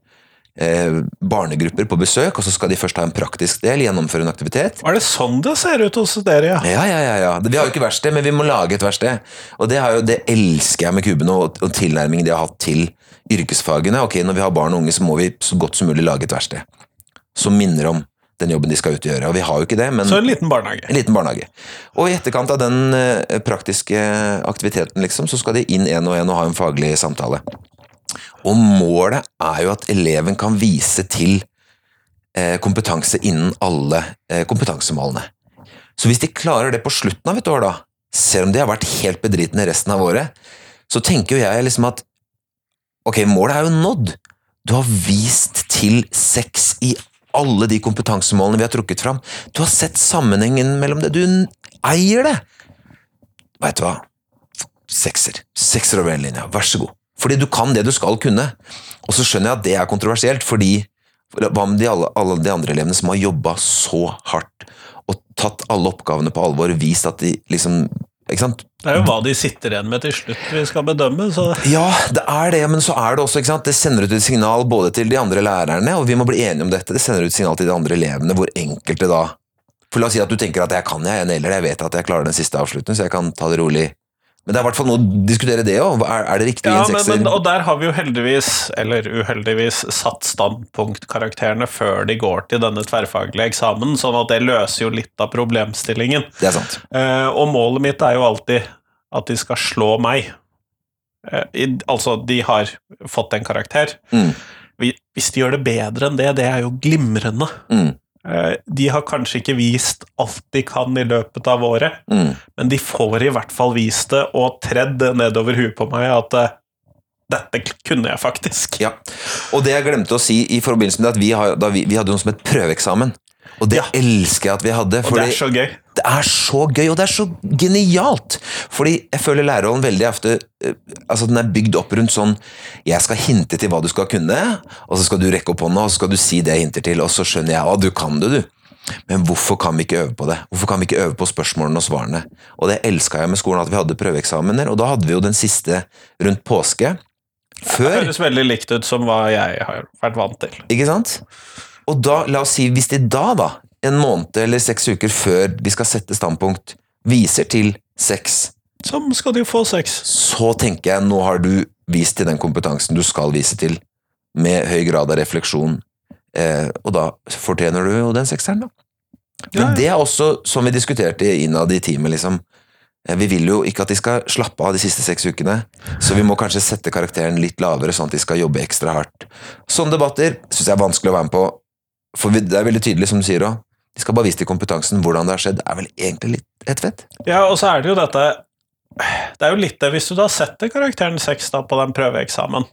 eh, barnegrupper på besøk, og så skal de først ha en praktisk del, gjennomføre en aktivitet. Er det sånn det ser ut hos dere, ja? Ja, ja, ja, ja. Vi har jo ikke verksted, men vi må lage et verksted. Og det, har jo, det elsker jeg med kubene, og, og tilnærmingen de har hatt til yrkesfagene. Ok, når vi har barn og unge, så må vi så godt som mulig lage et verksted. Som minner om den jobben de skal ut og vi har jo ikke det, men Så en liten barnehage. en liten barnehage. Og i etterkant av den eh, praktiske aktiviteten, liksom, så skal de inn en og en og ha en faglig samtale. Og målet er jo at eleven kan vise til eh, kompetanse innen alle eh, kompetansemålene. Så hvis de klarer det på slutten av et år, da, selv om de har vært helt bedritne resten av året, så tenker jo jeg liksom at ok, målet er jo nådd. Du har vist til sex i alle de kompetansemålene vi har trukket fram. Du har sett sammenhengen mellom det. Du eier det! Veit du hva? Sekser. Sekser over hele linja. Vær så god. Fordi du kan det du skal kunne. Og så skjønner jeg at det er kontroversielt, fordi hva med de alle, alle de andre elevene som har jobba så hardt og tatt alle oppgavene på alvor, og vist at de liksom? Det er jo hva de sitter igjen med til slutt vi skal bedømme, så Ja, det er det, men så er det også? Det sender ut et signal både til de andre lærerne, og vi må bli enige om dette, det sender ut signal til de andre elevene, hvor enkelte da For la oss si at du tenker at jeg kan jeg, jeg nailer det, jeg vet at jeg klarer den siste avslutningen, så jeg kan ta det rolig. Men det er i hvert fall noe å diskutere det òg. Er, er det riktig Ja, en sekser? men, og der har vi jo heldigvis, eller uheldigvis, satt standpunktkarakterene før de går til denne tverrfaglige eksamen, sånn at det løser jo litt av problemstillingen. Det er sant. Eh, og målet mitt er jo alltid at de skal slå meg. Eh, i, altså, de har fått en karakter. Mm. Hvis de gjør det bedre enn det, det er jo glimrende. Mm. Eh, de har kanskje ikke vist alt de kan i løpet av året, Mm. men de får i hvert fall vist det og tredd det nedover huet på meg at eh, dette kunne jeg faktisk. Ja. Og det jeg glemte å si i forbindelse med det, at vi, har, da vi, vi hadde noe som het prøveeksamen. Og det Ja. elsker jeg at vi hadde. Og det er så gøy. Det er så gøy, og det er så genialt! Fordi jeg føler lærerrollen veldig ofte eh, Altså den er bygd opp rundt sånn Jeg skal hinte til hva du skal kunne, og så skal du rekke opp hånda, og så skal du si det jeg hinter til, og så skjønner jeg at du kan det, du. Men hvorfor kan vi ikke øve på det? Hvorfor kan vi ikke øve på spørsmålene og svarene? Og det elska jeg med skolen, at vi hadde prøveeksamener, og da hadde vi jo den siste rundt påske. Det Før høres veldig likt ut som hva jeg har vært vant til. ikke sant? Og da, la oss si, hvis de da, da, en måned eller seks uker før de skal sette standpunkt, viser til seks, Så skal de få sex. så tenker jeg nå har du vist til den kompetansen du skal vise til, med høy grad av refleksjon, eh, og da fortjener du jo den sekseren, da. Men det er også, som vi diskuterte innad i teamet, liksom, eh, vi vil jo ikke at de skal slappe av de siste seks ukene, så vi må kanskje sette karakteren litt lavere, sånn at de skal jobbe ekstra hardt. Sånne debatter syns jeg er vanskelig å være med på, for det er veldig tydelig, som du sier òg. De skal bare vise til kompetansen. Hvordan det har skjedd, er vel egentlig litt helt fett. Ja, og så er det jo dette Det er jo litt det hvis du da setter karakteren 6 da på den prøveeksamen.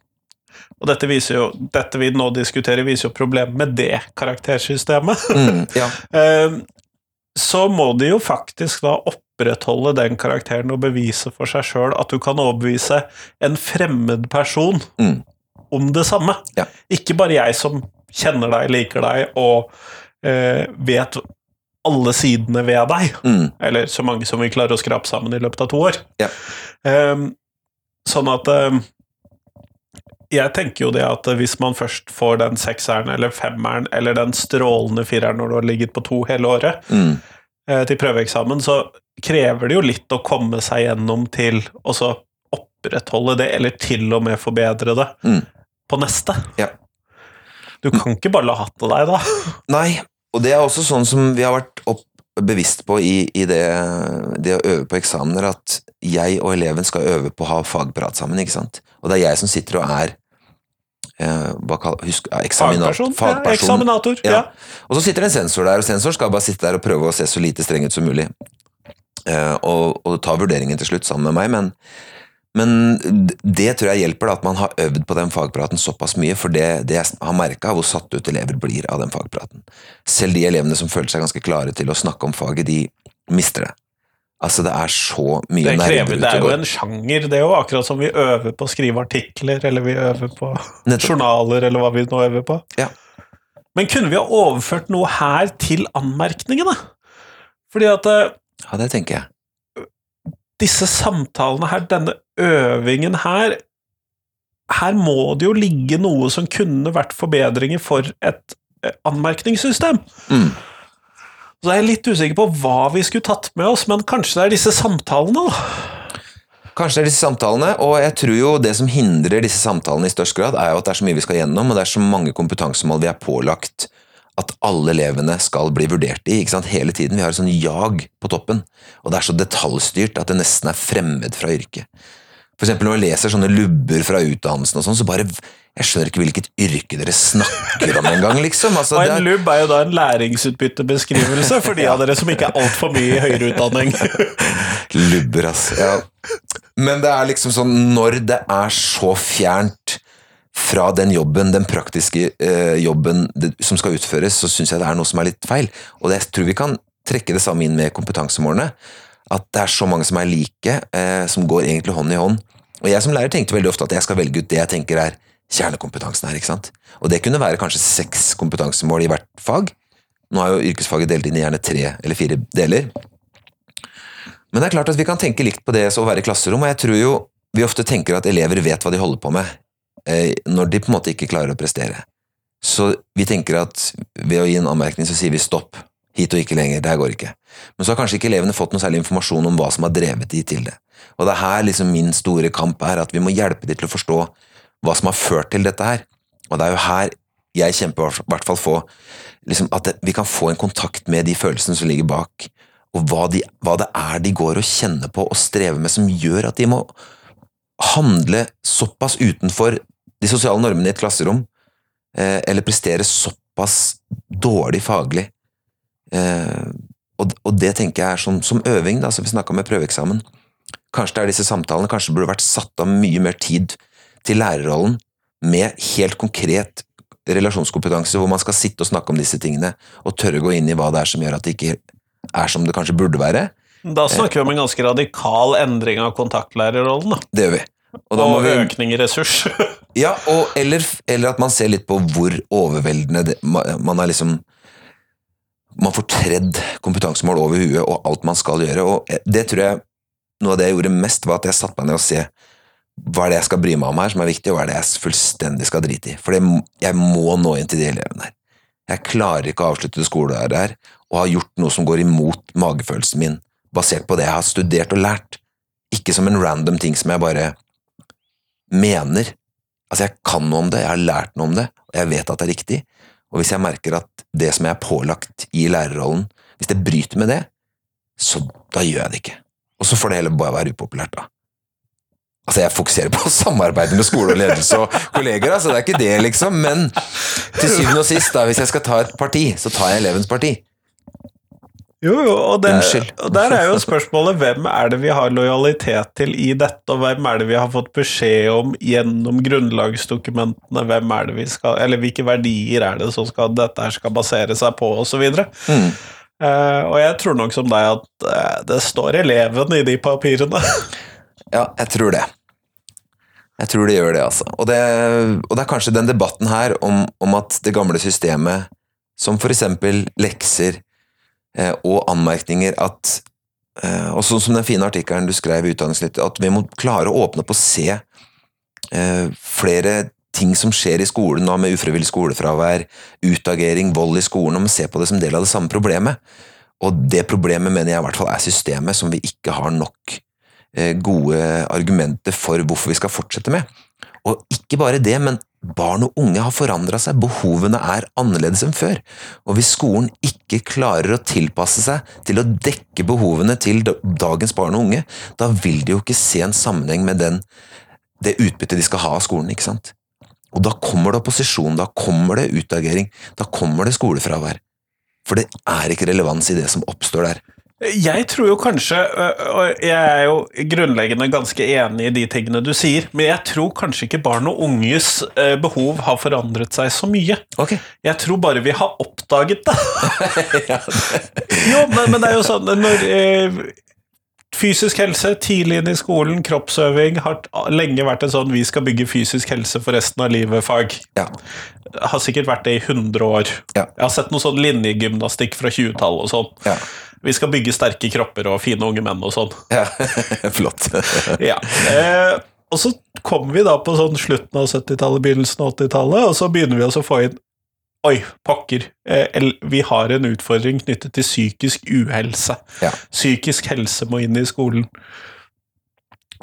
Og dette, viser jo, dette vi nå diskuterer, viser jo problemet med det karaktersystemet. Mm, ja. Eh, Så må de jo faktisk da opprettholde den karakteren og bevise for seg sjøl at du kan overbevise en fremmed person Mm. om det samme. Ja. Ikke bare jeg som kjenner deg, liker deg og vet alle sidene ved deg. Mm, Eller så mange som vi klarer å skrape sammen i løpet av to år. Ja. Ehm, sånn at ehm, Jeg tenker jo det at hvis man først får den sekseren eller femmeren eller den strålende fireren når du har ligget på to hele året mm, eh, til prøveeksamen, så krever det jo litt å komme seg gjennom til å så opprettholde det, eller til og med forbedre det, Mm. på neste. Ja. Du kan ikke bare la hatt av deg, da. Nei, og det er også sånn som vi har vært opp, bevisst på i, i det, det å øve på eksamener, at jeg og eleven skal øve på å ha fagprat sammen, ikke sant? Og det er jeg som sitter og er eh, hva kall, husk, ja, eksamina- Fagperson. Ja, eksaminator. Ja. Og så sitter det en sensor der, og sensor skal bare sitte der og prøve å se så lite streng ut som mulig. Eh, og, og ta vurderingen til slutt sammen med meg, men, men det tror jeg hjelper, da, at man har øvd på den fagpraten såpass mye, for det, det jeg har merka, hvor satt ut elever blir av den fagpraten. Selv de elevene som føler seg ganske klare til å snakke om faget, de mister det. Altså, det er så mye Det, krever, det er jo en sjanger, det er jo akkurat som vi øver på å skrive artikler, eller vi øver på Nettopp. journaler, eller hva vi nå øver på. Ja. Men kunne vi ha overført noe her til anmerkningene? Fordi at eh, Ja, det tenker jeg. Disse samtalene her, denne øvingen her Her må det jo ligge noe som kunne vært forbedringer for et eh, anmerkningssystem. Mm. Så jeg er litt usikker på hva vi skulle tatt med oss, men kanskje det er disse samtalene, da. Kanskje det er disse samtalene, og jeg tror jo det som hindrer disse samtalene i størst grad, er jo at det er så mye vi skal gjennom, og det er så mange kompetansemål vi er pålagt at alle elevene skal bli vurdert i ikke sant? hele tiden. Vi har et sånn jag på toppen, og det er så detaljstyrt at det nesten er fremmed fra yrket. For eksempel når jeg leser sånne lubber fra utdannelsen og sånn, så bare Jeg skjønner ikke hvilket yrke dere snakker om engang, liksom. Altså, Og en er, lubb er jo da en læringsutbyttebeskrivelse for de av dere som ikke er altfor mye i høyere utdanning. Lubber, ass. Ja. Men det er liksom sånn Når det er så fjernt fra den jobben, den praktiske eh, jobben det, som skal utføres, så syns jeg det er noe som er litt feil. Og det, jeg tror vi kan trekke det samme inn med kompetansemålene. At det er så mange som er like, eh, som går egentlig hånd i hånd. Og jeg som lærer tenkte veldig ofte at jeg skal velge ut det jeg tenker er kjernekompetansen her. ikke sant? Og det kunne være kanskje seks kompetansemål i hvert fag. Nå er jo yrkesfaget delt inn i gjerne tre eller fire deler. Men det er klart at vi kan tenke likt på det å være i klasserom, og jeg tror jo vi ofte tenker at elever vet hva de holder på med, når de på en måte ikke klarer å prestere. Så vi tenker at ved å gi en anmerkning så sier vi stopp, hit og ikke lenger, det her går ikke. Men så har kanskje ikke elevene fått noe særlig informasjon om hva som har drevet de til det. Og det er her liksom min store kamp er, at vi må hjelpe de til å forstå hva som har ført til dette her. Og det er jo her jeg kjemper i hvert fall for liksom, at vi kan få en kontakt med de følelsene som ligger bak, og hva, de, hva det er de går og kjenner på og strever med som gjør at de må handle såpass utenfor de sosiale normene i et klasserom, eh, eller prestere såpass dårlig faglig. Eh, og, og, det tenker jeg er som, som øving, da, som vi snakka om med prøveeksamen. Kanskje det er disse samtalene, kanskje det burde vært satt av mye mer tid til lærerrollen, med helt konkret relasjonskompetanse, hvor man skal sitte og snakke om disse tingene, og tørre å gå inn i hva det er som gjør at det ikke er som det kanskje burde være. Da snakker vi om en ganske radikal endring av kontaktlærerrollen. Da. Det gjør vi. Og, og vi... økning i ressurs. ja, og, eller, eller, at man ser litt på hvor overveldende det, man er liksom Man får tredd kompetansemål over huet og alt man skal gjøre. Og det tror jeg Noe av det jeg gjorde mest, var at jeg satte meg ned og se hva er det jeg skal bry meg om her som er viktig, og hva er det jeg fullstendig skal drite i. For jeg må nå inn til de elevene her. Jeg klarer ikke å avslutte skoleåret her og har gjort noe som går imot magefølelsen min, basert på det jeg har studert og lært. Ikke som en random ting som jeg bare mener. Altså, jeg kan noe om det, jeg har lært noe om det, og jeg vet at det er riktig. Og hvis jeg merker at det som jeg er pålagt i lærerrollen, hvis det bryter med det, så da gjør jeg det ikke. Og så får det heller bare være upopulært, da. Altså, jeg fokuserer på samarbeidet med skole og ledelse og kolleger, altså, det er ikke det, liksom, men til syvende og sist, da, hvis jeg skal ta et parti, så tar jeg elevens parti. Jo, jo, og, det, og, der er jo spørsmålet hvem er det vi har lojalitet til i dette, og hvem er det vi har fått beskjed om gjennom grunnlagsdokumentene, hvem er det vi skal, eller hvilke verdier er det som skal, dette her skal basere seg på, osv. Mm. Uh, og jeg tror nok som deg at uh, det står eleven i de papirene. ja, jeg tror det. Jeg tror det gjør det, altså. Og det, og det er kanskje den debatten her om, om at det gamle systemet, som for eksempel lekser, og anmerkninger at eh, Og sånn som den fine artikkelen du skrev i Utdanningsnytt, at vi må klare å åpne opp og se eh, flere ting som skjer i skolen nå, med ufrivillig skolefravær, utagering, vold i skolen, og vi ser på det som del av det samme problemet. Og det problemet mener jeg i hvert fall er systemet, som vi ikke har nok gode argumenter for hvorfor vi skal fortsette med. Og ikke bare det, men barn og unge har forandra seg, behovene er annerledes enn før. Og hvis skolen ikke klarer å tilpasse seg til å dekke behovene til dagens barn og unge, da vil de jo ikke se en sammenheng med den, det utbyttet de skal ha av skolen, ikke sant? Og da kommer det opposisjon, da kommer det utagering, da kommer det skolefravær. For det er ikke relevans i det som oppstår der. Jeg tror jo kanskje, og jeg er jo grunnleggende ganske enig i de tingene du sier, men jeg tror kanskje ikke barn og unges behov har forandret seg så mye. Okay. Jeg tror bare vi har oppdaget det. jo, men, men, det er jo sånn når eh, Fysisk helse tidlig inn i skolen, kroppsøving, har lenge vært en sånn 'vi skal bygge fysisk helse for resten av livet'-fag. Ja. Har sikkert vært det i 100 år. Ja. Jeg har sett noe sånn linjegymnastikk fra 20-tallet og sånn. Ja. Vi skal bygge sterke kropper og fine unge menn og sånn. Ja, Flott. ja. Eh, og så kommer vi da på sånn slutten av 70-tallet, begynnelsen av 80-tallet, og så begynner vi å få inn Oi, pakker. Eh, vi har en utfordring knyttet til psykisk uhelse. Ja. Psykisk helse må inn i skolen.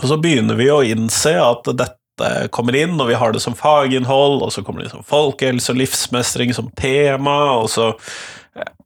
Og så begynner vi å innse at dette kommer inn, og vi har det som faginnhold, og så kommer det som folkehelse og livsmestring som tema, og så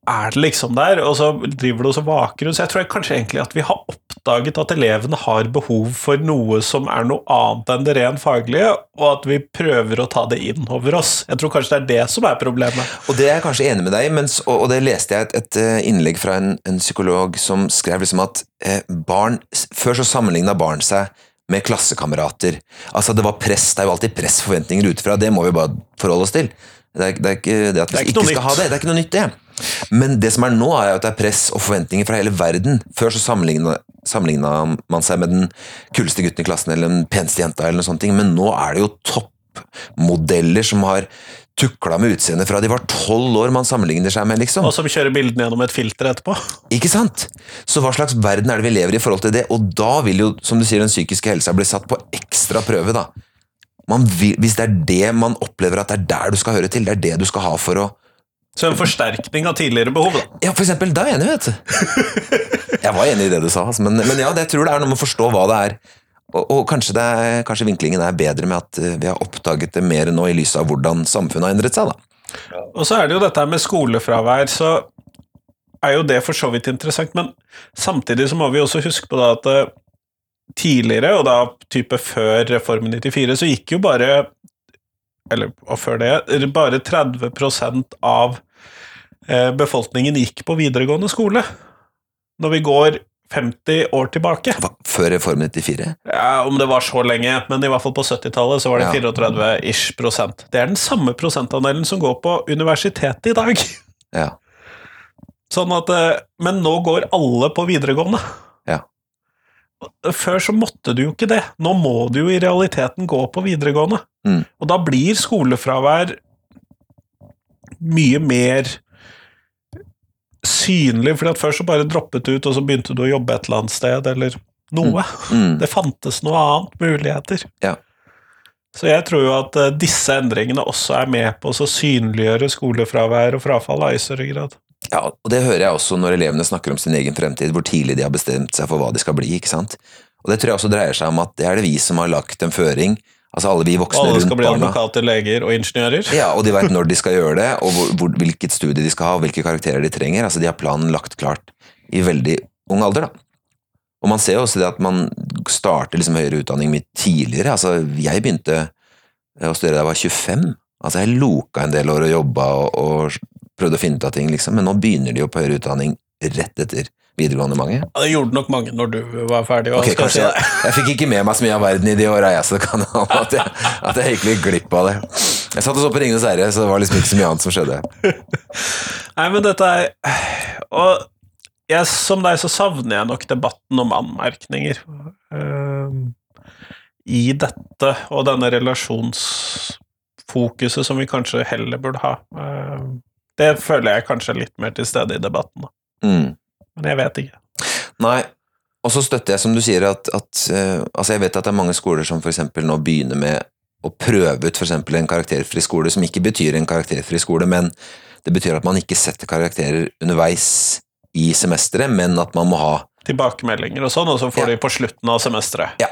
er det liksom der, og så driver det og så vaker hun. Så jeg tror kanskje egentlig at vi har oppdaget at elevene har behov for noe som er noe annet enn det rent faglige, og at vi prøver å ta det inn over oss. Jeg tror kanskje det er det som er problemet. Og det er jeg kanskje enig med deg i, og, det leste jeg et, et eh, innlegg fra en, en, psykolog som skrev liksom at eh, barn Før så sammenligna barn seg med klassekamerater. Altså Det var press, det er jo alltid pressforventninger fra, det må vi bare forholde oss til. Det er, det er ikke det at vi ikke, ikke skal ha det. Det er ikke noe nytt, det. Men det som er nå, er at det er press og forventninger fra hele verden. Før så sammenligna man seg med den kuleste gutten i klassen eller den peneste jenta, eller noe sånt, men nå er det jo toppmodeller som har tukla med utseendet fra de var tolv år man sammenligner seg med, liksom. Og som kjører bildene gjennom et filter etterpå. Ikke sant? Så hva slags verden er det vi lever i i forhold til det? Og da vil jo, som du sier, den psykiske helsa bli satt på ekstra prøve, da vil, hvis det er det man opplever at det er der du skal høre til, det er det du skal ha for å Så en forsterkning av tidligere behov, da. Ja, for eksempel. Da er jeg enig, vet du. Jeg var enig i det du sa, altså, men, men ja, det, jeg tror det er noe med å forstå hva det er. Og, og kanskje, det er, kanskje vinklingen er bedre med at eh, vi har oppdaget det mer nå i lys av hvordan samfunnet har endret seg, da. Og så er det jo dette med skolefravær, så er jo det for så vidt interessant, men samtidig så må vi også huske på at eh, tidligere, og da type før Reformen 94, så gikk jo bare eller og før det, bare 30% av befolkningen gikk på videregående skole. Når vi går 50 år tilbake. Før Reform 94? Ja, Om det var så lenge, men i hvert fall på 70-tallet så var det Ja. 34-ish prosent. Det er den samme prosentandelen som går på universitetet i dag. Ja. Sånn at, eh, Men nå går alle på videregående. Ja. Før så måtte du jo ikke det. Nå må du jo i realiteten gå på videregående. Mm. Og da blir skolefravær mye mer synlig, for før så bare droppet du ut, og så begynte du å jobbe et eller annet sted, eller noe. Mm. Det fantes noe annet, muligheter. Ja. Så jeg tror jo at eh, disse endringene også er med på å synliggjøre skolefravær og frafall da, i større grad. Ja, og det hører jeg også når elevene snakker om sin egen fremtid, hvor tidlig de har bestemt seg for hva de skal bli, ikke sant. Og det tror jeg også dreier seg om at det er det vi som har lagt en føring, altså alle vi voksne rundt barna. alle skal bli barna. advokater, leger og ingeniører. Ja, og de vet når de skal gjøre det, og hvor, hvor, hvilket studie de skal ha, og hvilke karakterer de trenger. Altså, de har planen lagt klart i veldig ung alder, da. Og man ser jo også det at man starter liksom høyere utdanning mye tidligere. Altså, jeg begynte å studere da jeg var 25. Altså, jeg loka en del år og jobba og, og prøvde å finne ut av ting, liksom. Men nå begynner de jo på høyere utdanning rett etter videregående mange. Ja, det gjorde nok mange når du var ferdig. Okay, kanskje jeg, jeg fikk ikke med meg så mye av verden i de åra, jeg, så det kan hende at jeg, at jeg gikk litt glipp av det. Jeg satt og så på Ringenes herre, så det var liksom ikke så mye annet som skjedde. Nei, men dette er Og jeg, som deg så savner jeg nok debatten om anmerkninger. Uh, I dette, og denne relasjonsfokuset som vi kanskje heller burde ha. Uh, det føler jeg kanskje litt mer til stede i debatten, da. Mm. Men jeg vet ikke. Nei, og så støtter jeg, som du sier, at, at uh, Altså, jeg vet at det er mange skoler som eksempel nå begynner med å prøve ut eksempel en karakterfri skole, som ikke betyr en karakterfri skole, men det betyr at man ikke setter karakterer underveis i semesteret, men at man må ha Tilbakemeldinger og sånn, og så får Ja. de på slutten av semesteret. Ja.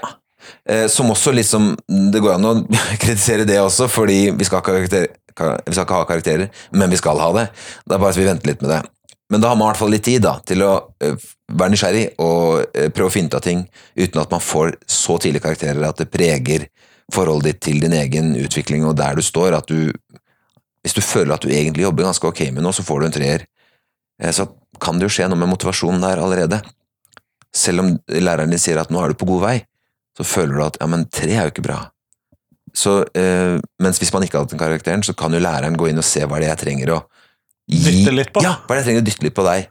Eh, som også liksom Det går an å kritisere det også, fordi vi skal, vi skal ikke ha karakterer, men vi skal ha det. Det er bare at vi venter litt med det. Men da har man i hvert fall litt tid da, til å eh, være nysgjerrig og eh, prøve å finne ut av ting uten at man får så tidlige karakterer at det preger forholdet ditt til din egen utvikling og der du står. at du Hvis du føler at du egentlig jobber ganske ok med noe, så får du en treer. Eh, Så kan det jo skje noe med motivasjonen der allerede. Selv om læreren din sier at nå er du på god vei, så føler du at ja, men tre er jo ikke bra. Så, øh, mens hvis man ikke hadde den karakteren, så kan jo læreren gå inn og se hva det er jeg trenger å Dytte litt på. Ja, det jeg trenger å dytte litt på deg,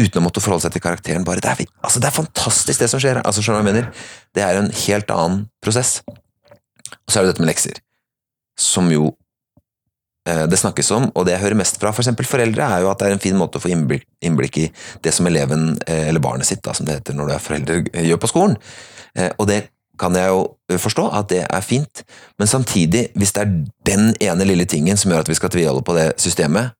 uten å måtte forholde seg til karakteren. Bare, det, er, altså, det er fantastisk, det som skjer. Altså, skjønner du hva jeg mener? Det er en helt annen prosess. Og så er det dette med lekser, som jo eh, det snakkes om, og det jeg hører mest fra for eksempel foreldre, er jo at det er en fin måte å få innblikk, innblikk i det som eleven, eh, eller barnet sitt, da, som det heter når du er forelder, eh, gjør på skolen. Eh, Og det kan jeg jo eh, forstå, at det er fint, men samtidig, hvis det er den ene lille tingen som gjør at vi skal tviholde på det systemet,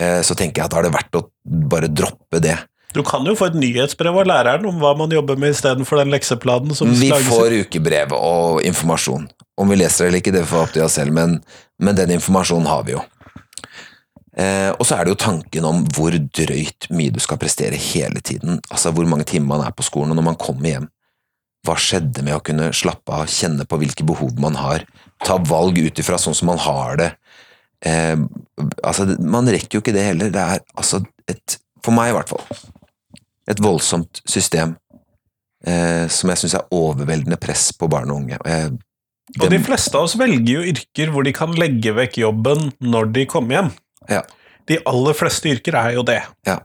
så tenker jeg at da er det verdt å bare droppe det. Du kan jo få et nyhetsbrev av læreren om hva man jobber med istedenfor den lekseplanen som Vi lages. får ukebrev og informasjon. Om vi leser det eller ikke, det får opp til oss selv, men, men den informasjonen har vi jo. Eh, og så er det jo tanken om hvor drøyt mye du skal prestere hele tiden. Altså hvor mange timer man er på skolen, og når man kommer hjem. Hva skjedde med å kunne slappe av, kjenne på hvilke behov man har, ta valg ut ifra sånn som man har det. Eh, altså, man rekker jo ikke det heller. Det er altså et, for meg i hvert fall, et voldsomt system eh, som jeg syns er overveldende press på barn og unge. Og jeg, Og de fleste av oss velger jo yrker hvor de kan legge vekk jobben når de kommer hjem. Ja. De aller fleste yrker er jo det. Ja.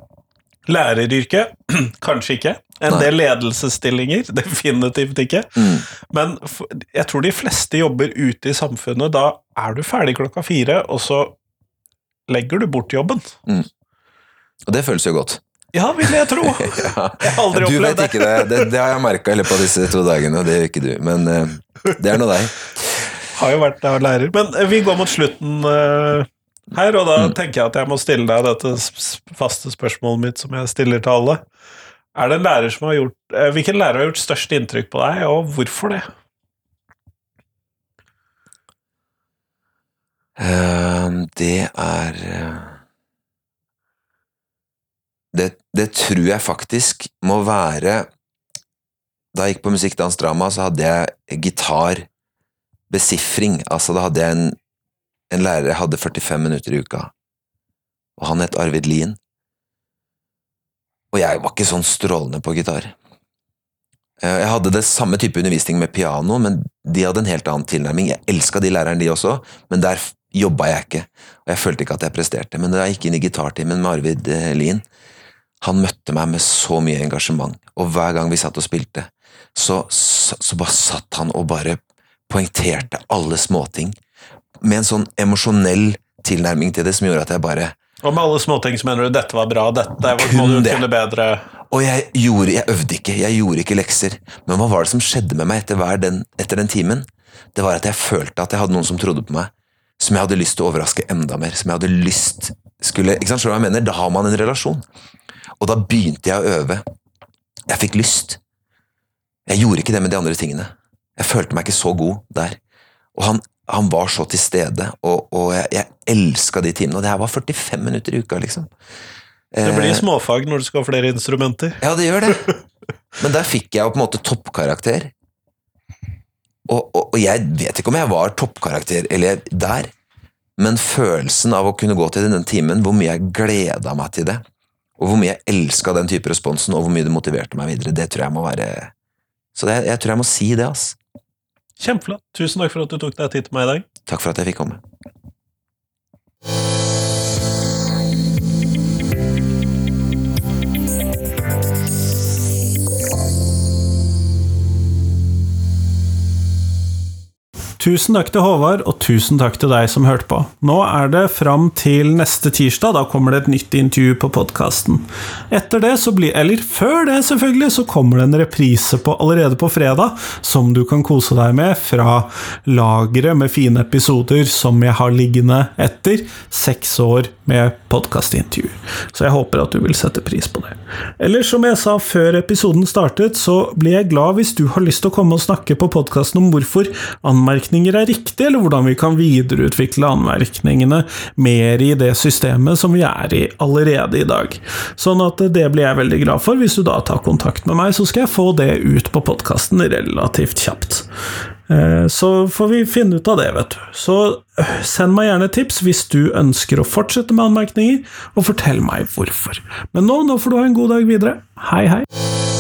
Læreryrket kanskje ikke. En Nei. del ledelsesstillinger definitivt ikke. mm, Men jeg tror de fleste jobber ute i samfunnet. Da er du ferdig klokka fire, og så legger du bort jobben. og det føles jo godt. Ja, vil jeg tro. Jeg har aldri Du opplevd vet ikke det. det. Det har jeg merka i løpet av disse to dagene, og det gjør ikke du. Men uh, det er nå deg. Har jo vært der lærer. Men eh, vi går mot slutten, uh, Her, og da Mm. tenker jeg at jeg må stille deg dette faste spørsmålet mitt som jeg stiller til alle. Er det en lærer som har gjort eh, Hvilken lærer har gjort størst inntrykk på deg, og hvorfor det? Eh, det er eh, det, det tror jeg faktisk må være Da jeg gikk på musikk, dans, drama, så hadde jeg gitarbesifring. Altså, da hadde jeg en, en lærer jeg hadde 45 minutter i uka, og han het Arvid Lien. Og jeg var ikke sånn strålende på gitar. Eh, Jeg hadde det samme type undervisning med piano, men de hadde en helt annen tilnærming. Jeg elska de lærerne, de også, men der jobba jeg ikke, og jeg følte ikke at jeg presterte. Men da jeg gikk inn i gitartimen med Arvid eh, Lien, han møtte meg med så mye engasjement, og hver gang vi satt og spilte, så, så, så bare satt han og bare poengterte alle småting, med en sånn emosjonell tilnærming til det som gjorde at jeg bare Og med alle småting så mener du dette var bra, dette må Kun du kunne bedre Og jeg gjorde, jeg øvde ikke, jeg gjorde ikke lekser. Men hva var det som skjedde med meg etter, den, etter den timen? Det var at jeg følte at jeg hadde noen som trodde på meg, som jeg hadde lyst til å overraske enda mer. Som jeg hadde lyst skulle, ikke sant, skjønner du hva jeg mener? Da har man en relasjon. Og da begynte jeg å øve. Jeg fikk lyst. Jeg gjorde ikke det med de andre tingene. Jeg følte meg ikke så god der. Og han, han var så til stede, og, og jeg, jeg elska de timene. Og det her var 45 minutter i uka, liksom. Det blir Eh, småfag når du skal ha flere instrumenter. ja, det gjør det. Men der fikk jeg jo på en måte toppkarakter. Og, og, og jeg vet ikke om jeg var toppkarakter eller der, men følelsen av å kunne gå til den timen, hvor mye jeg gleda meg til det, og hvor mye jeg elska den type responsen, og hvor mye det motiverte meg videre, det tror jeg må være Så det, jeg tror jeg må si det, ass. Kjempeflott. Tusen takk for at du tok deg tid til meg i dag. Takk for at jeg fikk komme. Tusen takk til Håvard, og tusen takk til deg som hørte på. Nå er det fram til neste tirsdag, da kommer det et nytt intervju på podkasten. Etter det så blir Eller før det, selvfølgelig, så kommer det en reprise på, allerede på fredag, som du kan kose deg med fra lageret med fine episoder som jeg har liggende etter seks år med podkastintervju. Så jeg håper at du vil sette pris på det. Eller som jeg sa før episoden startet, så blir jeg glad hvis du har lyst til å komme og snakke på podkasten om hvorfor anmerkninger er riktig, eller hvordan vi kan videreutvikle anmerkningene mer i det systemet som vi er i allerede i dag. Sånn at det blir jeg veldig glad for. Hvis du da tar kontakt med meg, så skal jeg få det ut på podkasten relativt kjapt. Eh, Så får vi finne ut av det, vet du. Så øh, send meg gjerne tips hvis du ønsker å fortsette med anmerkninger, og fortell meg hvorfor. Men nå, nå får du ha en god dag videre. Hei, hei.